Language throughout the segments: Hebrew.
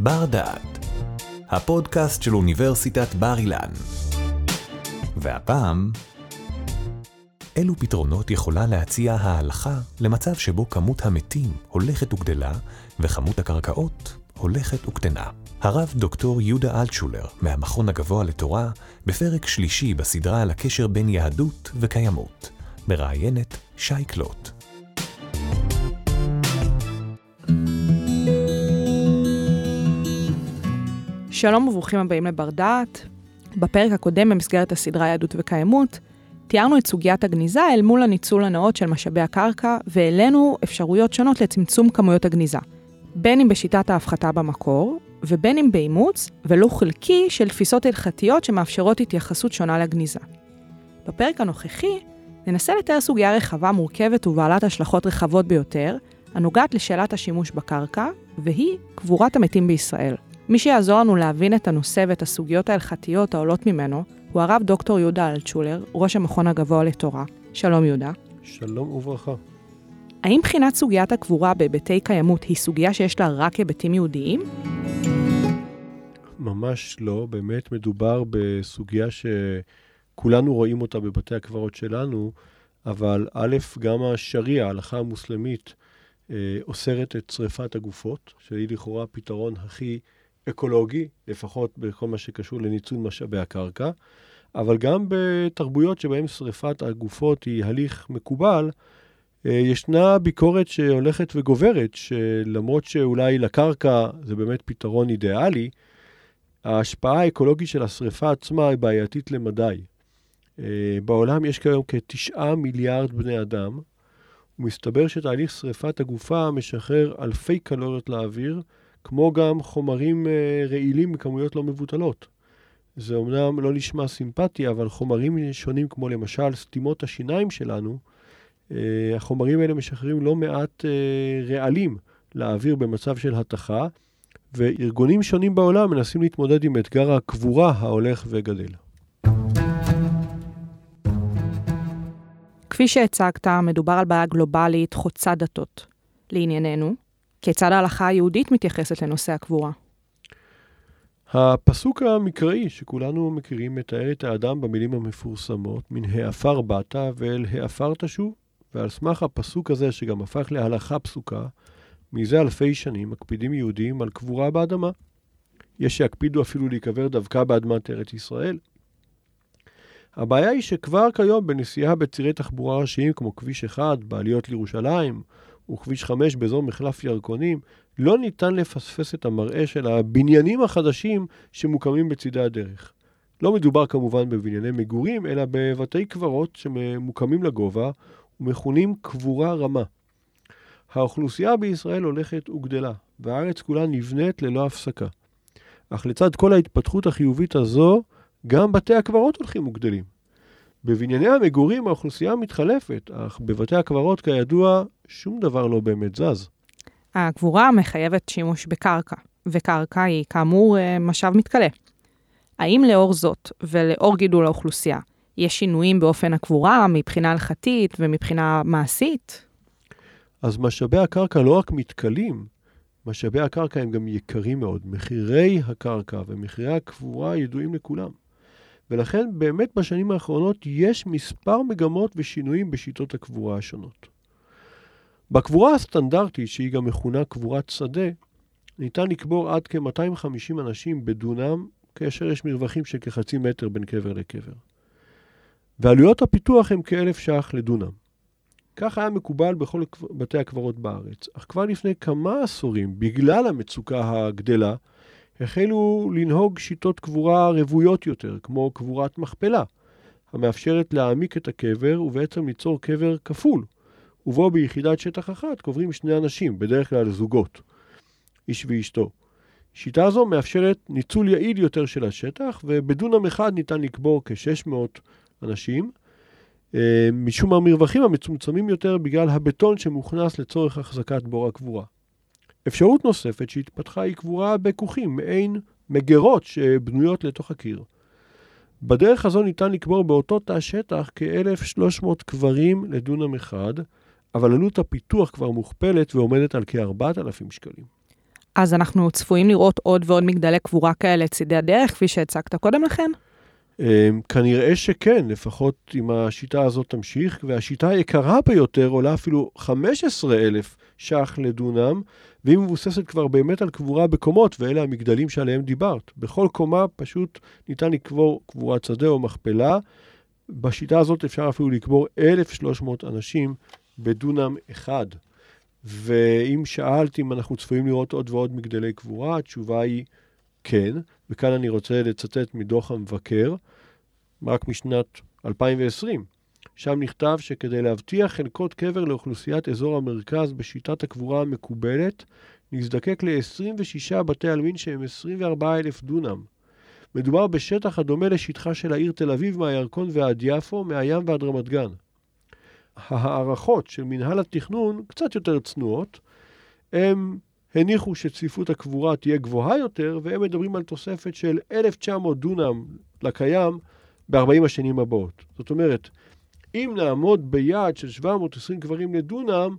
בר דעת, הפודקאסט של אוניברסיטת בר אילן. והפעם, אילו פתרונות יכולה להציע ההלכה למצב שבו כמות המתים הולכת וגדלה וכמות הקרקעות הולכת וקטנה? הרב דוקטור יהודה אלטשולר, מהמכון הגבוה לתורה, בפרק שלישי בסדרה על הקשר בין יהדות וקיימות, מראיינת שי קלוט. שלום וברוכים הבאים לבר דעת. בפרק הקודם במסגרת הסדרה יהדות וקיימות, תיארנו את סוגיית הגניזה אל מול הניצול הנאות של משאבי הקרקע, והעלינו אפשרויות שונות לצמצום כמויות הגניזה. בין אם בשיטת ההפחתה במקור, ובין אם באימוץ, ולו חלקי, של תפיסות הלכתיות שמאפשרות התייחסות שונה לגניזה. בפרק הנוכחי, ננסה לתאר סוגיה רחבה, מורכבת ובעלת השלכות רחבות ביותר, הנוגעת לשאלת השימוש בקרקע, והיא קבורת המתים בישראל. מי שיעזור לנו להבין את הנושא ואת הסוגיות ההלכתיות העולות ממנו, הוא הרב דוקטור יהודה אלטשולר, ראש המכון הגבוה לתורה. שלום יהודה. שלום וברכה. האם בחינת סוגיית הקבורה בהיבטי קיימות היא סוגיה שיש לה רק היבטים יהודיים? ממש לא, באמת מדובר בסוגיה שכולנו רואים אותה בבתי הקברות שלנו, אבל א', גם השריעה, ההלכה המוסלמית, אה, אוסרת את שריפת הגופות, שהיא לכאורה הפתרון הכי אקולוגי, לפחות בכל מה שקשור לניצול משאבי הקרקע, אבל גם בתרבויות שבהן שריפת הגופות היא הליך מקובל, אה, ישנה ביקורת שהולכת וגוברת, שלמרות שאולי לקרקע זה באמת פתרון אידיאלי, ההשפעה האקולוגית של השריפה עצמה היא בעייתית למדי. אה, בעולם יש כיום כתשעה מיליארד בני אדם, ומסתבר שתהליך שריפת הגופה משחרר אלפי קלוריות לאוויר, כמו גם חומרים אה, רעילים בכמויות לא מבוטלות. זה אומנם לא נשמע סימפטי, אבל חומרים שונים, כמו למשל סתימות השיניים שלנו, אה, החומרים האלה משחררים לא מעט אה, רעלים לאוויר במצב של התכה, וארגונים שונים בעולם מנסים להתמודד עם אתגר הקבורה ההולך וגדל. כפי שהצגת, מדובר על בעיה גלובלית חוצה דתות. לענייננו, כיצד ההלכה היהודית מתייחסת לנושא הקבורה? הפסוק המקראי שכולנו מכירים מתאר את האדם במילים המפורסמות, מן העפר באת ואל העפר תשוב, ועל סמך הפסוק הזה, שגם הפך להלכה פסוקה, מזה אלפי שנים מקפידים יהודים על קבורה באדמה. יש שיקפידו אפילו להיקבר דווקא באדמת ארץ ישראל. הבעיה היא שכבר כיום בנסיעה בצירי תחבורה ראשיים כמו כביש 1, בעליות לירושלים, וכביש 5 באזור מחלף ירקונים, לא ניתן לפספס את המראה של הבניינים החדשים שמוקמים בצידי הדרך. לא מדובר כמובן בבנייני מגורים, אלא בבתי קברות שמוקמים לגובה ומכונים קבורה רמה. האוכלוסייה בישראל הולכת וגדלה, והארץ כולה נבנית ללא הפסקה. אך לצד כל ההתפתחות החיובית הזו, גם בתי הקברות הולכים וגדלים. בבנייני המגורים האוכלוסייה מתחלפת, אך בבתי הקברות, כידוע, שום דבר לא באמת זז. הקבורה מחייבת שימוש בקרקע, וקרקע היא כאמור אה, משאב מתכלה. האם לאור זאת ולאור גידול האוכלוסייה, יש שינויים באופן הקבורה מבחינה הלכתית ומבחינה מעשית? אז משאבי הקרקע לא רק מתכלים, משאבי הקרקע הם גם יקרים מאוד. מחירי הקרקע ומחירי הקבורה ידועים לכולם. ולכן באמת בשנים האחרונות יש מספר מגמות ושינויים בשיטות הקבורה השונות. בקבורה הסטנדרטית, שהיא גם מכונה קבורת שדה, ניתן לקבור עד כ-250 אנשים בדונם, כאשר יש מרווחים של כחצי מטר בין קבר לקבר. ועלויות הפיתוח הם כאלף ש"ח לדונם. כך היה מקובל בכל בתי הקברות בארץ. אך כבר לפני כמה עשורים, בגלל המצוקה הגדלה, החלו לנהוג שיטות קבורה רוויות יותר, כמו קבורת מכפלה, המאפשרת להעמיק את הקבר ובעצם ליצור קבר כפול, ובו ביחידת שטח אחת קוברים שני אנשים, בדרך כלל זוגות, איש ואשתו. שיטה זו מאפשרת ניצול יעיל יותר של השטח, ובדונם אחד ניתן לקבור כ-600 אנשים, אה, משום המרווחים המצומצמים יותר בגלל הבטון שמוכנס לצורך החזקת בור הקבורה. אפשרות נוספת שהתפתחה היא קבורה בכוכים, מעין מגירות שבנויות לתוך הקיר. בדרך הזו ניתן לקבור באותו תא שטח כ-1,300 קברים לדונם אחד, אבל עלות הפיתוח כבר מוכפלת ועומדת על כ-4,000 שקלים. אז אנחנו צפויים לראות עוד ועוד מגדלי קבורה כאלה צידי הדרך, כפי שהצגת קודם לכן? אמ, כנראה שכן, לפחות אם השיטה הזאת תמשיך, והשיטה היקרה ביותר עולה אפילו 15,000 ש"ח לדונם, והיא מבוססת כבר באמת על קבורה בקומות, ואלה המגדלים שעליהם דיברת. בכל קומה פשוט ניתן לקבור קבורת שדה או מכפלה. בשיטה הזאת אפשר אפילו לקבור 1,300 אנשים בדונם אחד. ואם שאלת אם אנחנו צפויים לראות עוד ועוד מגדלי קבורה, התשובה היא כן, וכאן אני רוצה לצטט מדוח המבקר, רק משנת 2020. שם נכתב שכדי להבטיח חלקות קבר לאוכלוסיית אזור המרכז בשיטת הקבורה המקובלת, נזדקק ל-26 בתי עלמין שהם 24,000 דונם. מדובר בשטח הדומה לשטחה של העיר תל אביב מהירקון ועד יפו, מהים ועד רמת גן. ההערכות של מנהל התכנון קצת יותר צנועות. הם הניחו שצפיפות הקבורה תהיה גבוהה יותר, והם מדברים על תוספת של 1,900 דונם לקיים ב-40 השנים הבאות. זאת אומרת, אם נעמוד ביעד של 720 קברים לדונם,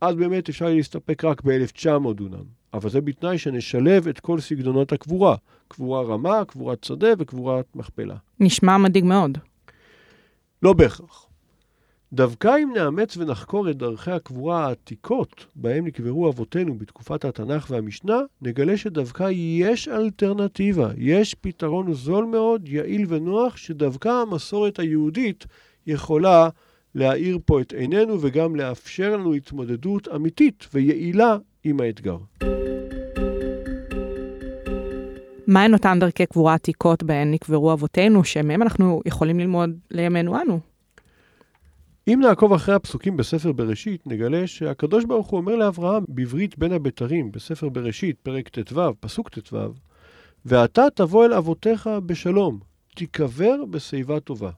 אז באמת אפשר להסתפק רק ב-1,900 דונם. אבל זה בתנאי שנשלב את כל סגנונות הקבורה. קבורה רמה, קבורת שדה וקבורת מכפלה. נשמע מדאיג מאוד. לא בהכרח. דווקא אם נאמץ ונחקור את דרכי הקבורה העתיקות בהם נקברו אבותינו בתקופת התנ"ך והמשנה, נגלה שדווקא יש אלטרנטיבה, יש פתרון זול מאוד, יעיל ונוח, שדווקא המסורת היהודית יכולה להאיר פה את עינינו וגם לאפשר לנו התמודדות אמיתית ויעילה עם האתגר. מהן אותן דרכי קבורה עתיקות בהן נקברו אבותינו, שמהם אנחנו יכולים ללמוד לימינו אנו? אם נעקוב אחרי הפסוקים בספר בראשית, נגלה שהקדוש ברוך הוא אומר לאברהם בברית בין הבתרים, בספר בראשית, פרק ט"ו, פסוק ט"ו, ואתה תבוא אל אבותיך בשלום, תיקבר בשיבה טובה.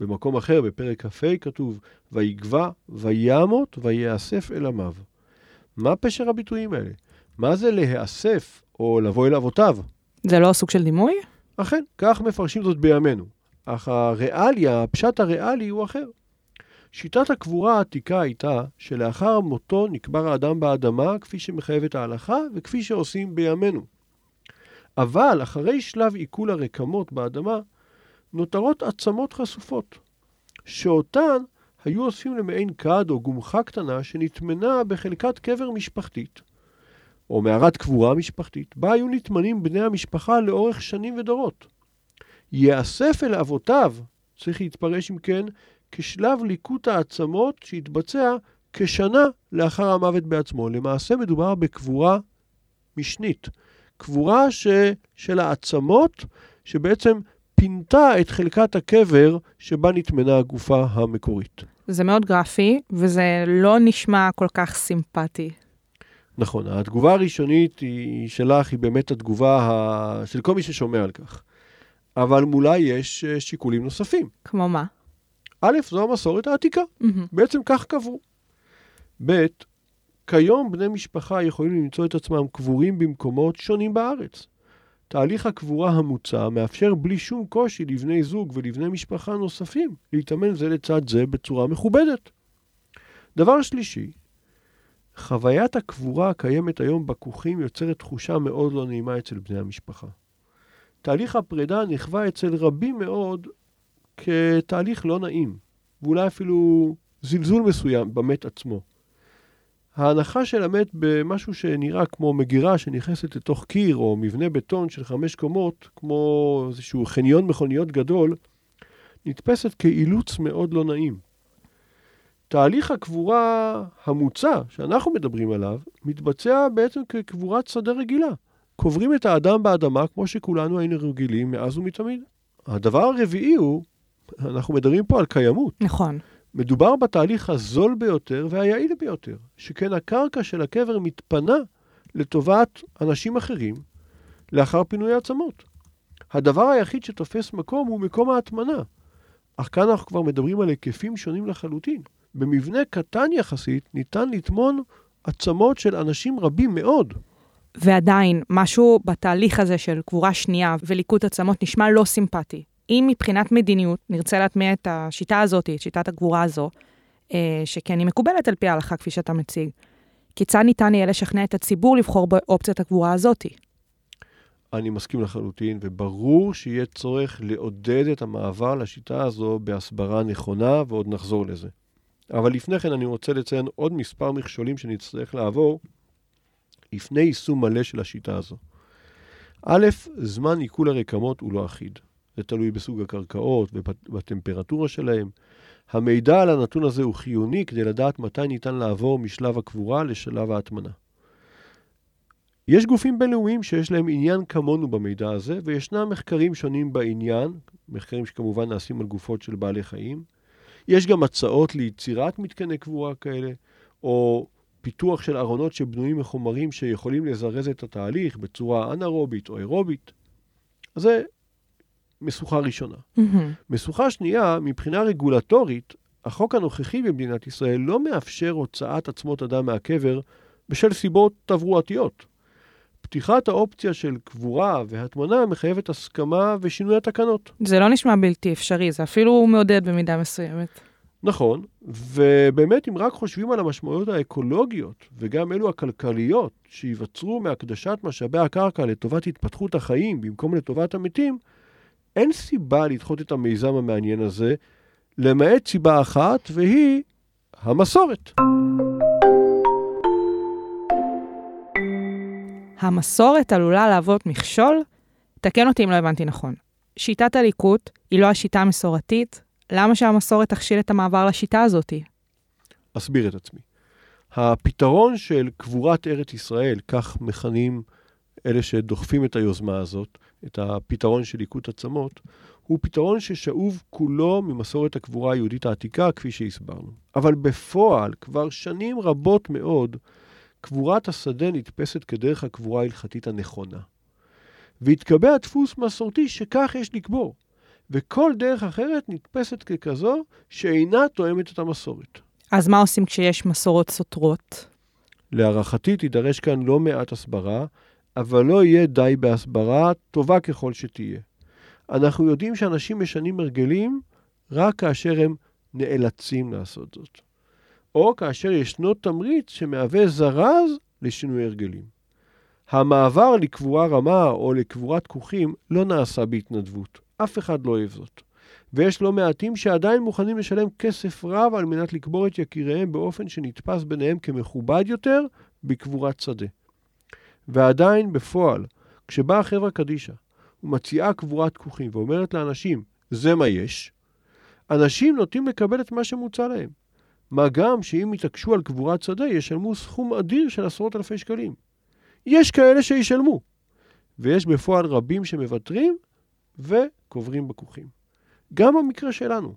במקום אחר, בפרק כ"ה, כתוב, ויגבע, וימות, ויאסף אל עמיו. מה פשר הביטויים האלה? מה זה להיאסף או לבוא אל אבותיו? זה לא סוג של דימוי? אכן, כך מפרשים זאת בימינו. אך הריאליה, הפשט הריאלי הוא אחר. שיטת הקבורה העתיקה הייתה שלאחר מותו נקבר האדם באדמה כפי שמחייבת ההלכה וכפי שעושים בימינו. אבל אחרי שלב עיכול הרקמות באדמה, נותרות עצמות חשופות, שאותן היו אוספים למעין כד או גומחה קטנה שנטמנה בחלקת קבר משפחתית, או מערת קבורה משפחתית, בה היו נטמנים בני המשפחה לאורך שנים ודורות. ייאסף אל אבותיו, צריך להתפרש אם כן, כשלב ליקוט העצמות שהתבצע כשנה לאחר המוות בעצמו. למעשה מדובר בקבורה משנית. קבורה ש... של העצמות, שבעצם פינתה את חלקת הקבר שבה נטמנה הגופה המקורית. זה מאוד גרפי, וזה לא נשמע כל כך סימפטי. נכון, התגובה הראשונית היא שלך, היא באמת התגובה ה... של כל מי ששומע על כך. אבל מולה יש אה, שיקולים נוספים. כמו מה? א', זו המסורת העתיקה. Mm-hmm. בעצם כך קבעו. ב', כיום בני משפחה יכולים למצוא את עצמם קבורים במקומות שונים בארץ. תהליך הקבורה המוצע מאפשר בלי שום קושי לבני זוג ולבני משפחה נוספים להתאמן זה לצד זה בצורה מכובדת. דבר שלישי, חוויית הקבורה הקיימת היום בכוכים יוצרת תחושה מאוד לא נעימה אצל בני המשפחה. תהליך הפרידה נכווה אצל רבים מאוד כתהליך לא נעים, ואולי אפילו זלזול מסוים במת עצמו. ההנחה של המת במשהו שנראה כמו מגירה שנכנסת לתוך קיר או מבנה בטון של חמש קומות, כמו איזשהו חניון מכוניות גדול, נתפסת כאילוץ מאוד לא נעים. תהליך הקבורה המוצע שאנחנו מדברים עליו, מתבצע בעצם כקבורת שדה רגילה. קוברים את האדם באדמה כמו שכולנו היינו רגילים מאז ומתמיד. הדבר הרביעי הוא אנחנו מדברים פה על קיימות. נכון. מדובר בתהליך הזול ביותר והיעיל ביותר, שכן הקרקע של הקבר מתפנה לטובת אנשים אחרים לאחר פינוי העצמות. הדבר היחיד שתופס מקום הוא מקום ההטמנה. אך כאן אנחנו כבר מדברים על היקפים שונים לחלוטין. במבנה קטן יחסית ניתן לטמון עצמות של אנשים רבים מאוד. ועדיין, משהו בתהליך הזה של קבורה שנייה וליקוט עצמות נשמע לא סימפטי. אם מבחינת מדיניות נרצה להטמיע את השיטה הזאת, את שיטת הגבורה הזו, אה, שכן היא מקובלת על פי ההלכה כפי שאתה מציג, כיצד ניתן יהיה לשכנע את הציבור לבחור באופציית הקבורה הזאתי? אני מסכים לחלוטין, וברור שיהיה צורך לעודד את המעבר לשיטה הזו בהסברה נכונה, ועוד נחזור לזה. אבל לפני כן אני רוצה לציין עוד מספר מכשולים שנצטרך לעבור לפני יישום מלא של השיטה הזו. א', זמן עיכול הרקמות הוא לא אחיד. זה תלוי בסוג הקרקעות ובטמפרטורה שלהם. המידע על הנתון הזה הוא חיוני כדי לדעת מתי ניתן לעבור משלב הקבורה לשלב ההטמנה. יש גופים בינלאומיים שיש להם עניין כמונו במידע הזה, וישנם מחקרים שונים בעניין, מחקרים שכמובן נעשים על גופות של בעלי חיים. יש גם הצעות ליצירת מתקני קבורה כאלה, או פיתוח של ארונות שבנויים מחומרים שיכולים לזרז את התהליך בצורה אנאירובית או אירובית. אז זה משוכה ראשונה. Mm-hmm. משוכה שנייה, מבחינה רגולטורית, החוק הנוכחי במדינת ישראל לא מאפשר הוצאת עצמות אדם מהקבר בשל סיבות תברואתיות. פתיחת האופציה של קבורה והטמנה מחייבת הסכמה ושינוי התקנות. זה לא נשמע בלתי אפשרי, זה אפילו מעודד במידה מסוימת. נכון, ובאמת אם רק חושבים על המשמעויות האקולוגיות וגם אלו הכלכליות שייווצרו מהקדשת משאבי הקרקע לטובת התפתחות החיים במקום לטובת המתים, אין סיבה לדחות את המיזם המעניין הזה, למעט סיבה אחת, והיא המסורת. המסורת עלולה להוות מכשול? תקן אותי אם לא הבנתי נכון. שיטת הליקוט היא לא השיטה המסורתית, למה שהמסורת תכשיל את המעבר לשיטה הזאתי? אסביר את עצמי. הפתרון של קבורת ארץ ישראל, כך מכנים אלה שדוחפים את היוזמה הזאת, את הפתרון של ליקוט עצמות, הוא פתרון ששאוב כולו ממסורת הקבורה היהודית העתיקה, כפי שהסברנו. אבל בפועל, כבר שנים רבות מאוד, קבורת השדה נתפסת כדרך הקבורה ההלכתית הנכונה. והתקבע דפוס מסורתי שכך יש לקבור, וכל דרך אחרת נתפסת ככזו שאינה תואמת את המסורת. אז מה עושים כשיש מסורות סותרות? להערכתי תידרש כאן לא מעט הסברה, אבל לא יהיה די בהסברה, טובה ככל שתהיה. אנחנו יודעים שאנשים משנים הרגלים רק כאשר הם נאלצים לעשות זאת. או כאשר ישנו תמריץ שמהווה זרז לשינוי הרגלים. המעבר לקבורה רמה או לקבורת כוכים לא נעשה בהתנדבות. אף אחד לא אוהב זאת. ויש לא מעטים שעדיין מוכנים לשלם כסף רב על מנת לקבור את יקיריהם באופן שנתפס ביניהם כמכובד יותר בקבורת שדה. ועדיין, בפועל, כשבאה חברה קדישא ומציעה קבורת כוכים ואומרת לאנשים, זה מה יש, אנשים נוטים לקבל את מה שמוצע להם. מה גם שאם יתעקשו על קבורת שדה, ישלמו סכום אדיר של עשרות אלפי שקלים. יש כאלה שישלמו, ויש בפועל רבים שמוותרים וקוברים בכוכים. גם במקרה שלנו,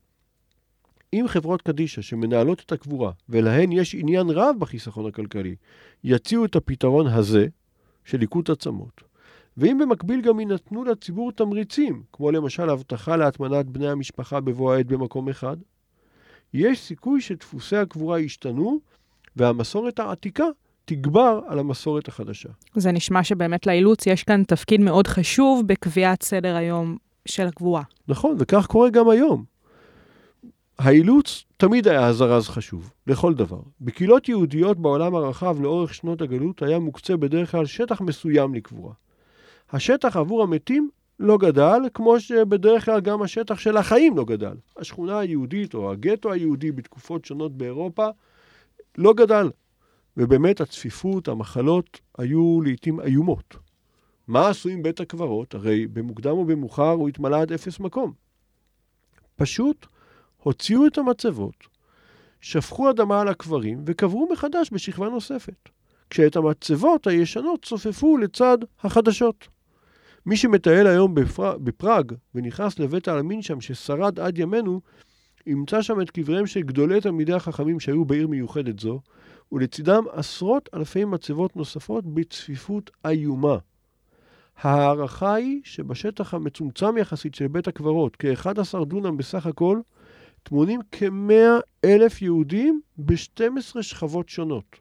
אם חברות קדישא שמנהלות את הקבורה ולהן יש עניין רב בחיסכון הכלכלי, יציעו את הפתרון הזה של ליקוט עצמות, ואם במקביל גם יינתנו לציבור תמריצים, כמו למשל הבטחה להטמנת בני המשפחה בבוא העת במקום אחד, יש סיכוי שדפוסי הקבורה ישתנו והמסורת העתיקה תגבר על המסורת החדשה. זה נשמע שבאמת לאילוץ יש כאן תפקיד מאוד חשוב בקביעת סדר היום של הקבורה. נכון, וכך קורה גם היום. האילוץ תמיד היה הזרז חשוב, לכל דבר. בקהילות יהודיות בעולם הרחב לאורך שנות הגלות היה מוקצה בדרך כלל שטח מסוים לקבורה. השטח עבור המתים לא גדל, כמו שבדרך כלל גם השטח של החיים לא גדל. השכונה היהודית או הגטו היהודי בתקופות שונות באירופה לא גדל. ובאמת הצפיפות, המחלות, היו לעיתים איומות. מה עשו עם בית הקברות? הרי במוקדם או במאוחר הוא התמלא עד אפס מקום. פשוט הוציאו את המצבות, שפכו אדמה על הקברים וקברו מחדש בשכבה נוספת, כשאת המצבות הישנות צופפו לצד החדשות. מי שמטייל היום בפר... בפראג ונכנס לבית העלמין שם ששרד עד ימינו, ימצא שם את קבריהם של גדולי תלמידי החכמים שהיו בעיר מיוחדת זו, ולצידם עשרות אלפי מצבות נוספות בצפיפות איומה. ההערכה היא שבשטח המצומצם יחסית של בית הקברות, כ-11 דונם בסך הכל, טמונים כ-100 אלף יהודים ב-12 שכבות שונות.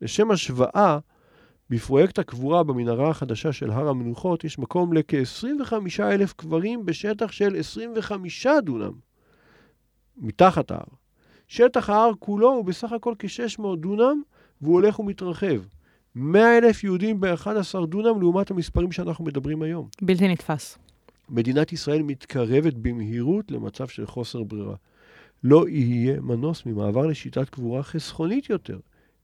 לשם השוואה, בפרויקט הקבורה במנהרה החדשה של הר המנוחות יש מקום לכ-25 אלף קברים בשטח של 25 דונם, מתחת ההר. שטח ההר כולו הוא בסך הכל כ-600 דונם, והוא הולך ומתרחב. 100 אלף יהודים ב-11 דונם לעומת המספרים שאנחנו מדברים היום. בלתי נתפס. מדינת ישראל מתקרבת במהירות למצב של חוסר ברירה. לא יהיה מנוס ממעבר לשיטת קבורה חסכונית יותר,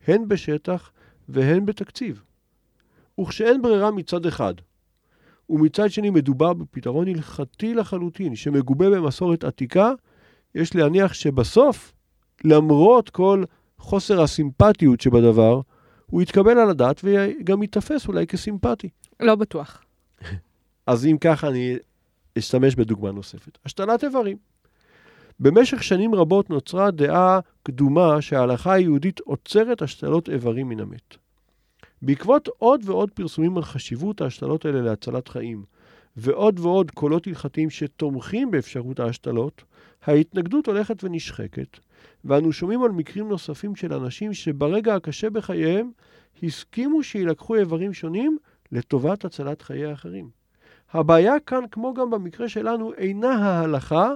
הן בשטח והן בתקציב. וכשאין ברירה מצד אחד, ומצד שני מדובר בפתרון הלכתי לחלוטין, שמגובה במסורת עתיקה, יש להניח שבסוף, למרות כל חוסר הסימפטיות שבדבר, הוא יתקבל על הדעת וגם ייתפס אולי כסימפטי. לא בטוח. אז אם ככה, אני אשתמש בדוגמה נוספת. השתלת איברים. במשך שנים רבות נוצרה דעה קדומה שההלכה היהודית עוצרת השתלות איברים מן המת. בעקבות עוד ועוד פרסומים על חשיבות ההשתלות האלה להצלת חיים, ועוד ועוד קולות הלכתיים שתומכים באפשרות ההשתלות, ההתנגדות הולכת ונשחקת, ואנו שומעים על מקרים נוספים של אנשים שברגע הקשה בחייהם הסכימו שיילקחו איברים שונים לטובת הצלת חיי האחרים. הבעיה כאן, כמו גם במקרה שלנו, אינה ההלכה,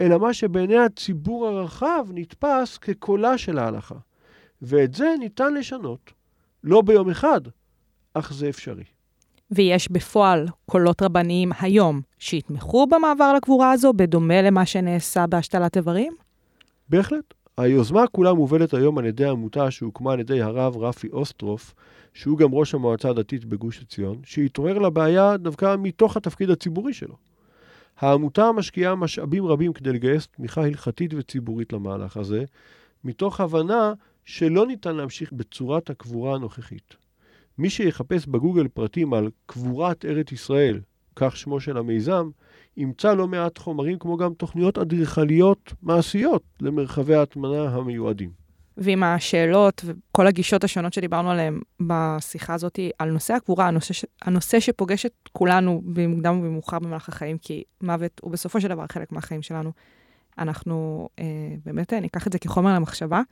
אלא מה שבעיני הציבור הרחב נתפס כקולה של ההלכה. ואת זה ניתן לשנות. לא ביום אחד, אך זה אפשרי. ויש בפועל קולות רבניים היום שיתמכו במעבר לקבורה הזו, בדומה למה שנעשה בהשתלת איברים? בהחלט. היוזמה כולה מובלת היום על ידי עמותה שהוקמה על ידי הרב רפי אוסטרוף, שהוא גם ראש המועצה הדתית בגוש עציון, שהתעורר לבעיה דווקא מתוך התפקיד הציבורי שלו. העמותה משקיעה משאבים רבים כדי לגייס תמיכה הלכתית וציבורית למהלך הזה, מתוך הבנה שלא ניתן להמשיך בצורת הקבורה הנוכחית. מי שיחפש בגוגל פרטים על קבורת ארץ ישראל, כך שמו של המיזם, ימצא לא מעט חומרים כמו גם תוכניות אדריכליות מעשיות למרחבי ההטמנה המיועדים. ועם השאלות וכל הגישות השונות שדיברנו עליהן בשיחה הזאת על נושא הקבורה, הנושא, ש... הנושא שפוגש את כולנו במוקדם ובמאוחר במהלך החיים, כי מוות הוא בסופו של דבר חלק מהחיים שלנו. אנחנו אה, באמת ניקח את זה כחומר למחשבה,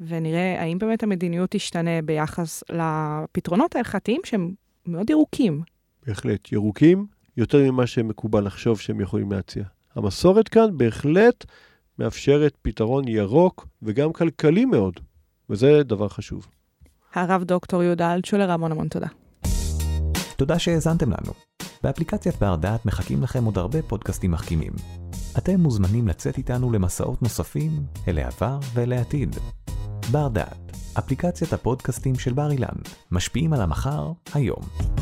ונראה האם באמת המדיניות תשתנה ביחס לפתרונות ההלכתיים שהם מאוד ירוקים. בהחלט, ירוקים יותר ממה שמקובל לחשוב שהם יכולים להציע. המסורת כאן בהחלט מאפשרת פתרון ירוק וגם כלכלי מאוד, וזה דבר חשוב. הרב דוקטור יהודה אלטשולר, המון המון תודה. תודה שהאזנתם לנו. באפליקציית בר דעת מחכים לכם עוד הרבה פודקאסטים מחכימים. אתם מוזמנים לצאת איתנו למסעות נוספים אל העבר ואל העתיד. בר דעת, אפליקציית הפודקאסטים של בר אילן, משפיעים על המחר, היום.